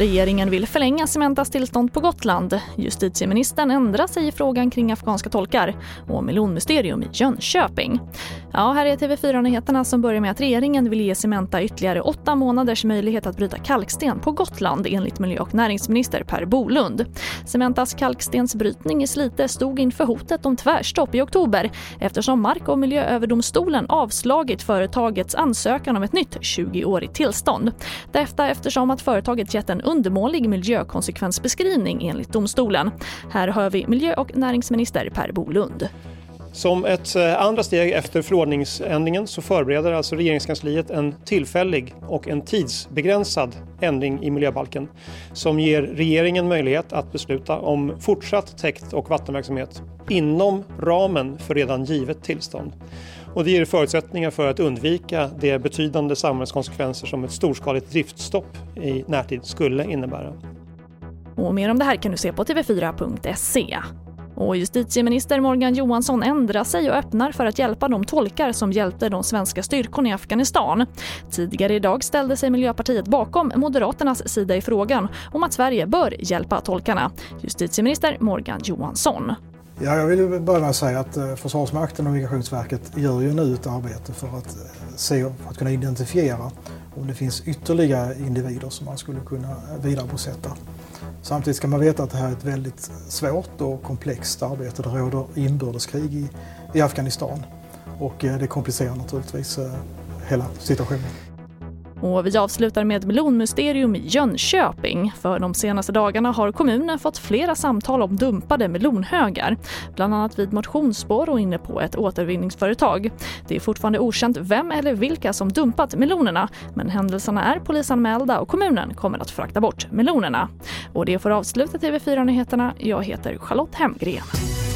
Regeringen vill förlänga Cementas tillstånd på Gotland. Justitieministern ändrar sig i frågan kring afghanska tolkar och melonmysterium i Jönköping. Ja, här är TV4-nyheterna som börjar med att regeringen vill ge Cementa ytterligare åtta månaders möjlighet att bryta kalksten på Gotland enligt miljö och näringsminister Per Bolund. Cementas kalkstensbrytning i Slite stod inför hotet om tvärstopp i oktober eftersom Mark och miljööverdomstolen avslagit företagets ansökan om ett nytt 20-årigt tillstånd. Detta eftersom att företaget gett en undermålig miljökonsekvensbeskrivning enligt domstolen. Här hör vi miljö och näringsminister Per Bolund. Som ett eh, andra steg efter förordningsändringen så förbereder alltså regeringskansliet en tillfällig och en tidsbegränsad ändring i miljöbalken som ger regeringen möjlighet att besluta om fortsatt täkt och vattenverksamhet inom ramen för redan givet tillstånd. Och det ger förutsättningar för att undvika de betydande samhällskonsekvenser som ett storskaligt driftstopp i närtid skulle innebära. Och mer om det här kan du se på tv4.se. Och justitieminister Morgan Johansson ändrar sig och öppnar för att hjälpa de tolkar som hjälpte de svenska styrkorna i Afghanistan. Tidigare idag ställde sig Miljöpartiet bakom Moderaternas sida i frågan om att Sverige bör hjälpa tolkarna. Justitieminister Morgan Johansson. Ja, jag vill börja med att säga att eh, Försvarsmakten och Migrationsverket gör ju nu ett arbete för att, eh, se, för att kunna identifiera om det finns ytterligare individer som man skulle kunna vidarebosätta. Samtidigt ska man veta att det här är ett väldigt svårt och komplext arbete. Det råder inbördeskrig i, i Afghanistan och eh, det komplicerar naturligtvis eh, hela situationen. Och vi avslutar med melonmysterium i Jönköping. För de senaste dagarna har kommunen fått flera samtal om dumpade melonhögar. Bland annat vid motionsspår och inne på ett återvinningsföretag. Det är fortfarande okänt vem eller vilka som dumpat melonerna men händelserna är polisanmälda och kommunen kommer att frakta bort melonerna. Och det får avsluta TV4-nyheterna. Jag heter Charlotte Hemgren.